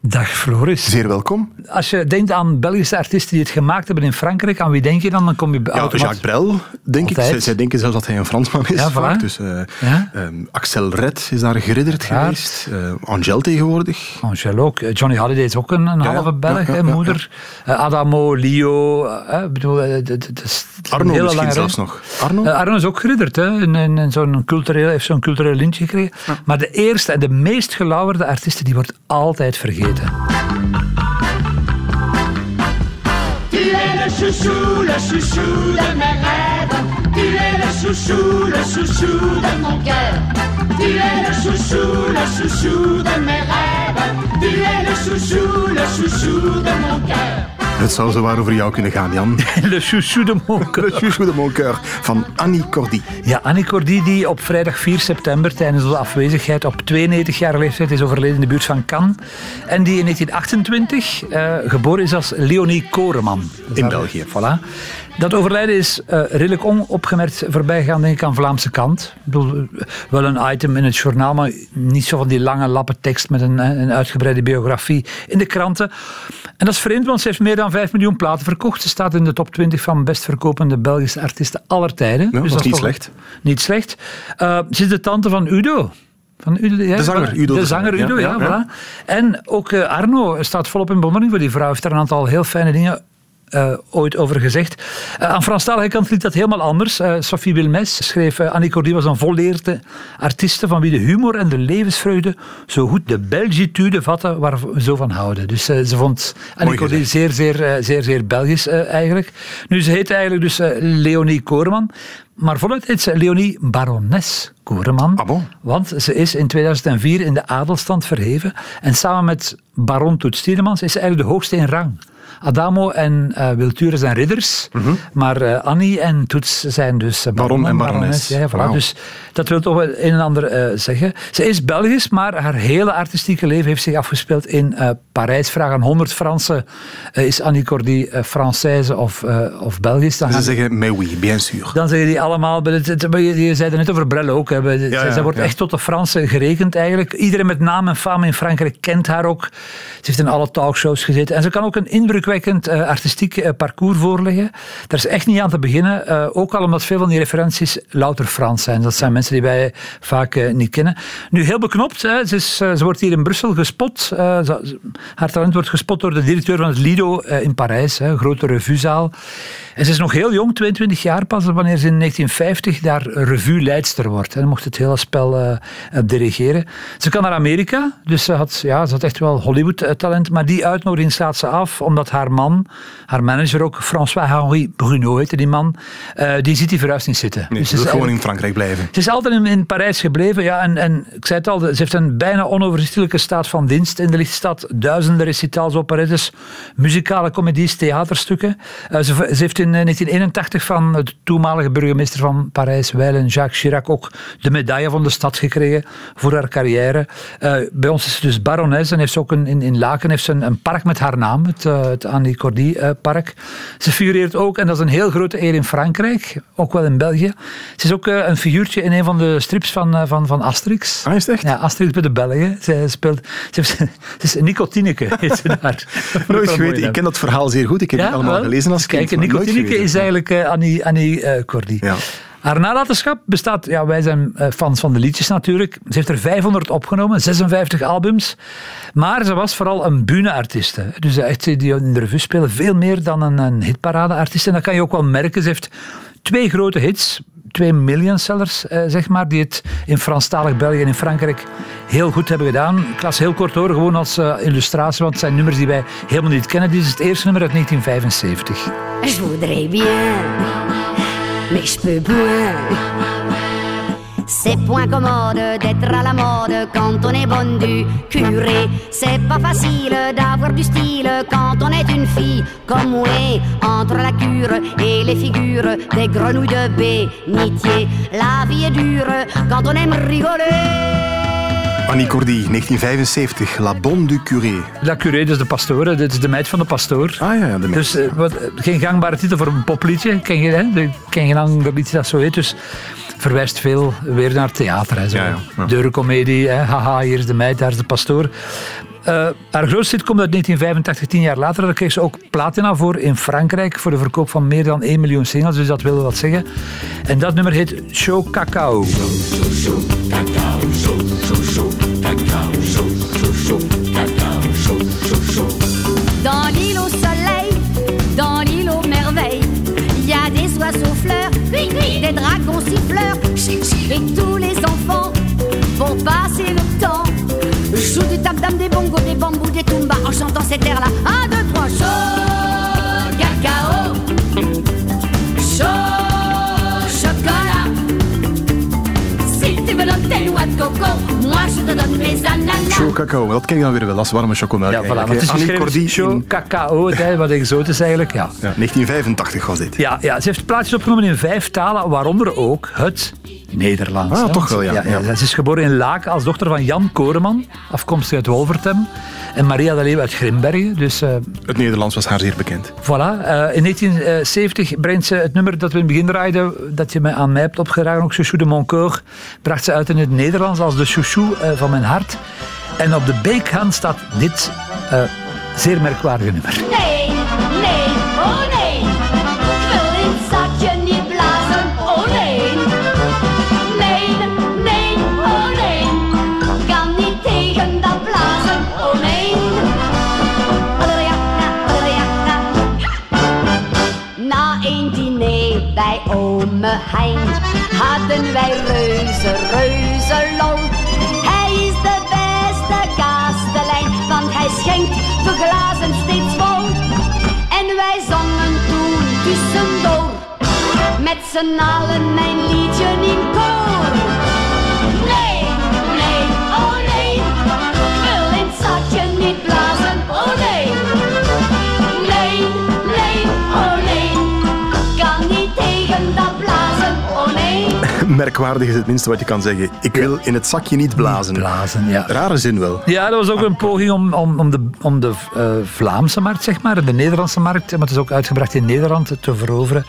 Dag Floris. Zeer welkom. Als je denkt aan Belgische artiesten die het gemaakt hebben in Frankrijk, aan wie denk je dan? Dan kom je Ja, automatisch- Jacques Brel, denk ik. Zij, zij denken zelfs dat hij een Fransman is. Ja, vaak. voilà. Dus, eh, Ja. ehm, Axel Red is daar geridderd Ja. geweest. Eh, Angel tegenwoordig. Angel ook. Eh, Johnny Holiday is ook een, een Ja, halve ja, Belg, ja, hè, ja, moeder. Eh, Adamo, Leo. bedoel, d- is Arno hele misschien lange zelfs nog. Arno? Arno is ook geridderd, hè. In, in, in zo'n cultureel, heeft zo'n cultureel lintje gekregen. Maar de eerste en de meest gelauwerde artiesten, die wordt altijd vergeten. Tu es le chouchou, le chouchou de mes rêves. Tu es le chouchou, le chouchou de mon cœur. Tu es le chouchou, le chouchou de mes rêves. Tu es le chouchou, le chouchou de mon cœur. Het zou zowaar over jou kunnen gaan, Jan. Le chouchou de mon Le chouchou de mon cœur van Annie Cordy. Ja, Annie Cordy, die op vrijdag 4 september tijdens de afwezigheid op 92 jaar leeftijd is overleden in de buurt van Cannes. En die in 1928 eh, geboren is als Leonie Koreman. In België. Voilà. Dat overlijden is eh, redelijk onopgemerkt voorbij gegaan, denk ik, aan Vlaamse kant. Ik bedoel, eh, wel een item in het journaal, maar niet zo van die lange lappen tekst met een, eh, een uitgebreide biografie in de kranten. En dat is vreemd, want ze heeft meer dan 5 miljoen platen verkocht. Ze staat in de top 20 van best verkopende Belgische artiesten aller tijden. dat is Dus niet slecht. Niet slecht. Eh, ze is de tante van Udo. Van Udo ja, De zanger. Udo De de zanger Udo, ja, ja. ja, voilà. En ook Arno staat volop in bewondering voor die vrouw. Heeft daar een aantal heel fijne dingen eh, ooit over gezegd. Eh, aan Franstalige kant liep dat helemaal anders. Eh, Sophie Wilmes schreef... Annie Cordy was een volleerde artieste van wie de humor en de levensvreugde zo goed de Belgitude vatten waar we zo van houden. Dus ze vond Annie Cordy zeer, zeer, zeer, zeer Belgisch eigenlijk. Nu, ze heette eigenlijk dus Leonie Koreman. Maar voluit heet ze Leonie Barones Koreman. Ah, bon? Want ze is in 2004 in de adelstand verheven. En samen met baron Toets Tielemans is eigenlijk de hoogste in rang. Adamo en eh Wilture zijn ridders, maar eh, Annie en Toets zijn dus eh, Baron en barones. Ja, voilà. Dus dat wil toch wel een en ander zeggen. Ze is Belgisch, maar haar hele artistieke leven heeft zich afgespeeld in Parijs. Vraag aan 100 Fransen, is Annie Cordy Française of, of Belgisch? Dan Ze zeggen, mais oui, bien sûr. dan zeggen die allemaal, je, zei het net over Brel ook, hè. Zij- ja, zij wordt echt tot de Fransen gerekend eigenlijk. Iedereen met naam en faam in Frankrijk kent haar ook. Ze heeft in alle talkshows gezeten en ze kan ook een indrukwekkend eh, artistiek eh, parcours voorleggen. Daar is echt niet aan te beginnen, eh, ook al omdat veel van die referenties louter Frans zijn. Dat zijn mensen die wij vaak niet kennen. Nu, heel beknopt, hè. Ze, is, ze wordt hier in Brussel gespot. Ze- haar talent wordt gespot door de directeur van het Lido in Parijs, hè, een grote revuezaal. En ze is nog heel jong, 22 jaar pas, wanneer ze in 1950 daar revue-leidster wordt. Dan mocht het hele spel dirigeren. Ze kan naar Amerika, dus ze had, ja, ze had echt wel Hollywood-talent. Maar die uitnodiging slaat ze af, omdat haar man, haar manager ook, François-Henri Bruno heette die man, eh, die ziet die verhuis niet zitten. Nee, Dus ze wil gewoon in Frankrijk blijven. ze is altijd in, in Parijs gebleven. Ja, en, en ik zei het al, ze heeft een bijna onoverzichtelijke staat van dienst in de lichtstad. Duizenden recitals, operettes, muzikale comedies, theaterstukken. Eh, ze, ze heeft in eh, 1981 van de toenmalige burgemeester van Parijs, Wijlen Jacques Chirac, ook de medaille van de stad gekregen voor haar carrière. Eh, bij ons is ze dus barones en heeft ze ook een, in, in Laken heeft ze een, een park met haar naam, het, eh, het Annie Cordy eh, park. Ze figureert ook, en dat is een heel grote eer in Frankrijk, ook wel in België. Ze is ook eh, een figuurtje in een van de strips van, van, van Asterix. Ah, is echt? Ja, Asterix bij de Belgen. Ze speelt, ze, heeft, ze is Nicotineke, heet ze daar. Nooit geweten. Ik ken dat verhaal zeer goed. Ik heb het allemaal wel. gelezen als kind. Kijk, Nicotineke is eigenlijk Annie, Annie Cordy. Ja. Haar nalatenschap bestaat, ja, wij zijn eh, fans van de liedjes natuurlijk. Ze heeft er 500 opgenomen, 56 albums. Maar ze was vooral een bühneartiest. hè. Dus echt die in de revue spelen, veel meer dan een, een hitparadeartiest. En dat kan je ook wel merken. Ze heeft twee grote hits, twee millionsellers, eh, zeg maar, die het in Franstalig België en in Frankrijk heel goed hebben gedaan. Ik las heel kort hoor, gewoon als eh, illustratie, want het zijn nummers die wij helemaal niet kennen. Dit is het eerste nummer uit 1975. Je voudrais bien, mais je peux point. C'est point commode d'être à la mode quand on est bonne du curé. C'est pas facile d'avoir du style quand on est une fille comme moi. Entre la cure et les figures des grenouilles de bénitier. La vie est dure quand on aime rigoler. Annie Cordy, 1975, La Bonne du Curé. La Curé, dus de pastoor. Dit is de meid van de pastoor. Ah ja, de meid. Dus uh, wat, geen gangbare titel voor een popliedje. Ken je, hè? Ken geen ander liedje dat zo heet. Dus verwijst veel weer naar theater. Hè, zo. Ja, ja, ja. Deurencomedie, hè? haha, hier is de meid, daar is de pastoor. Uh, haar grootste hit komt uit 1985, tien jaar later. Daar kreeg ze ook platina voor in Frankrijk voor de verkoop van meer dan 1 miljoen singles, dus dat wil wat zeggen. En dat nummer heet Show Cacao. Des dragons siffleurs, et tous les enfants vont passer le temps. Joue du tam-tam, des bongos, des bambous, des tumbas en chantant cet air-là. Moi je te donne mes ananas. Show cacao, dat ken je dan weer wel als warme chocomelk. Ja, voilà, het is. Annie show in- cacao, wat exotisch eigenlijk. Ja. ja, 1985 was dit. Ja, ja, ze heeft plaatjes opgenomen in vijf talen, waaronder ook het Nederlands. Ah, hè. toch wel, ja. Ja. Ze is geboren in Laken als dochter van Jan Koreman, afkomstig uit Wolvertem. En Maria de Leeuw uit Grimbergen. Dus eh, Het Nederlands was haar zeer bekend. voilà. Eh, in 1970 brengt ze het nummer dat we in het begin draaiden, dat je mij aan mij hebt opgedragen, ook Chouchou de Mon Coeur, bracht ze uit in het Nederlands als de Chouchou eh, van mijn hart. En op de beekhand staat dit eh, zeer merkwaardige nummer. Nee, nee, oh nee. Een diner bij ome Hein hadden wij reuze, reuze lol. Hij is de beste kastelein, want hij schenkt de glazen steeds vol. En wij zongen toen tussendoor, met z'n allen mijn liedje in koor. Merkwaardig is het minste wat je kan zeggen. Ik wil in het zakje niet blazen. Blazen, ja. Rare zin wel. Ja, dat was ook een poging om, om, om de, om de eh, Vlaamse markt, zeg maar, de Nederlandse markt, maar het is ook uitgebracht in Nederland, te veroveren.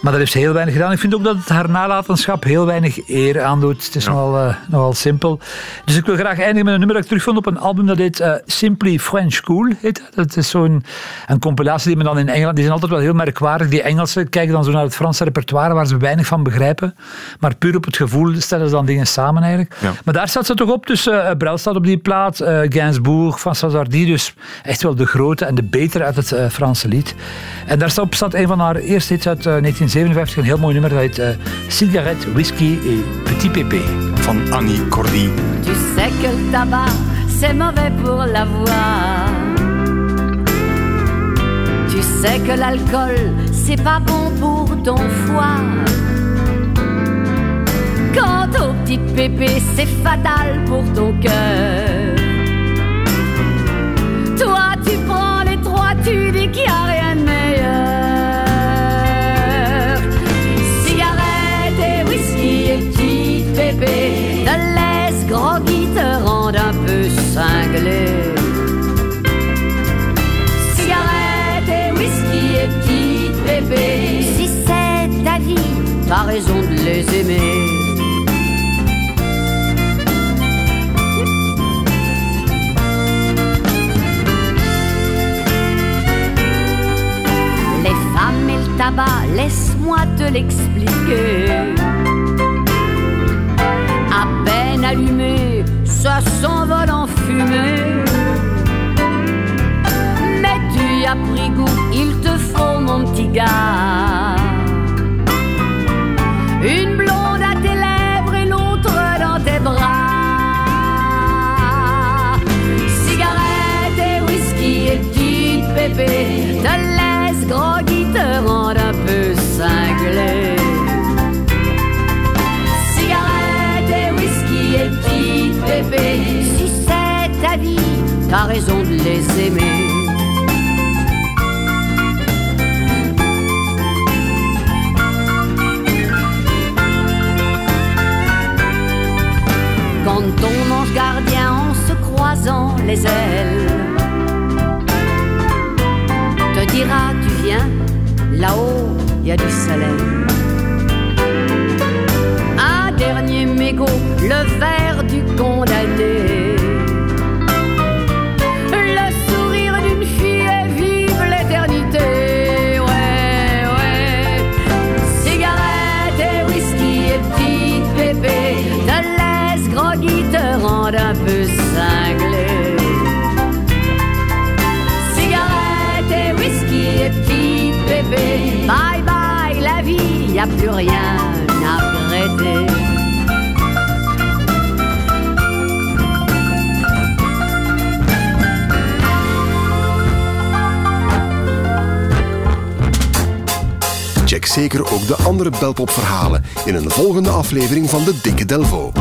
Maar dat heeft ze heel weinig gedaan. Ik vind ook dat het haar nalatenschap heel weinig eer aandoet. Het is nogal, eh, nogal simpel. Dus ik wil graag eindigen met een nummer dat ik terugvond op een album dat heet eh, Simply French Cool. Heet dat. dat is zo'n een compilatie die men dan in Engeland... Die zijn altijd wel heel merkwaardig. Die Engelsen kijken dan zo naar het Franse repertoire waar ze weinig van begrijpen. Maar puur op het gevoel stellen ze dan dingen samen eigenlijk. Ja. Maar daar staat ze toch op. Dus eh Brel staat op die plaat. eh Gainsbourg, François Hardy. Dus echt wel de grote en de betere uit het eh, Franse lied. En daar staat op staat een van haar eerste hits uit eh, 1957. Een heel mooi nummer. Dat heet eh, Cigarette, Whisky et Petit Pépé. Van Annie Cordy. Tu sais que le tabac, c'est mauvais pour la voix. Tu sais que l'alcool, c'est pas bon pour ton foie. Quant au petit pépé, c'est fatal pour ton cœur. Laisse-moi te l'expliquer. À peine allumé, ça s'envole en fumée. Mais tu as pris goût, il te faut mon petit gars. t'as raison de les aimer. a plus rien à. Check zeker ook de andere Belpop-verhalen in een volgende aflevering van De Dikke Delvo.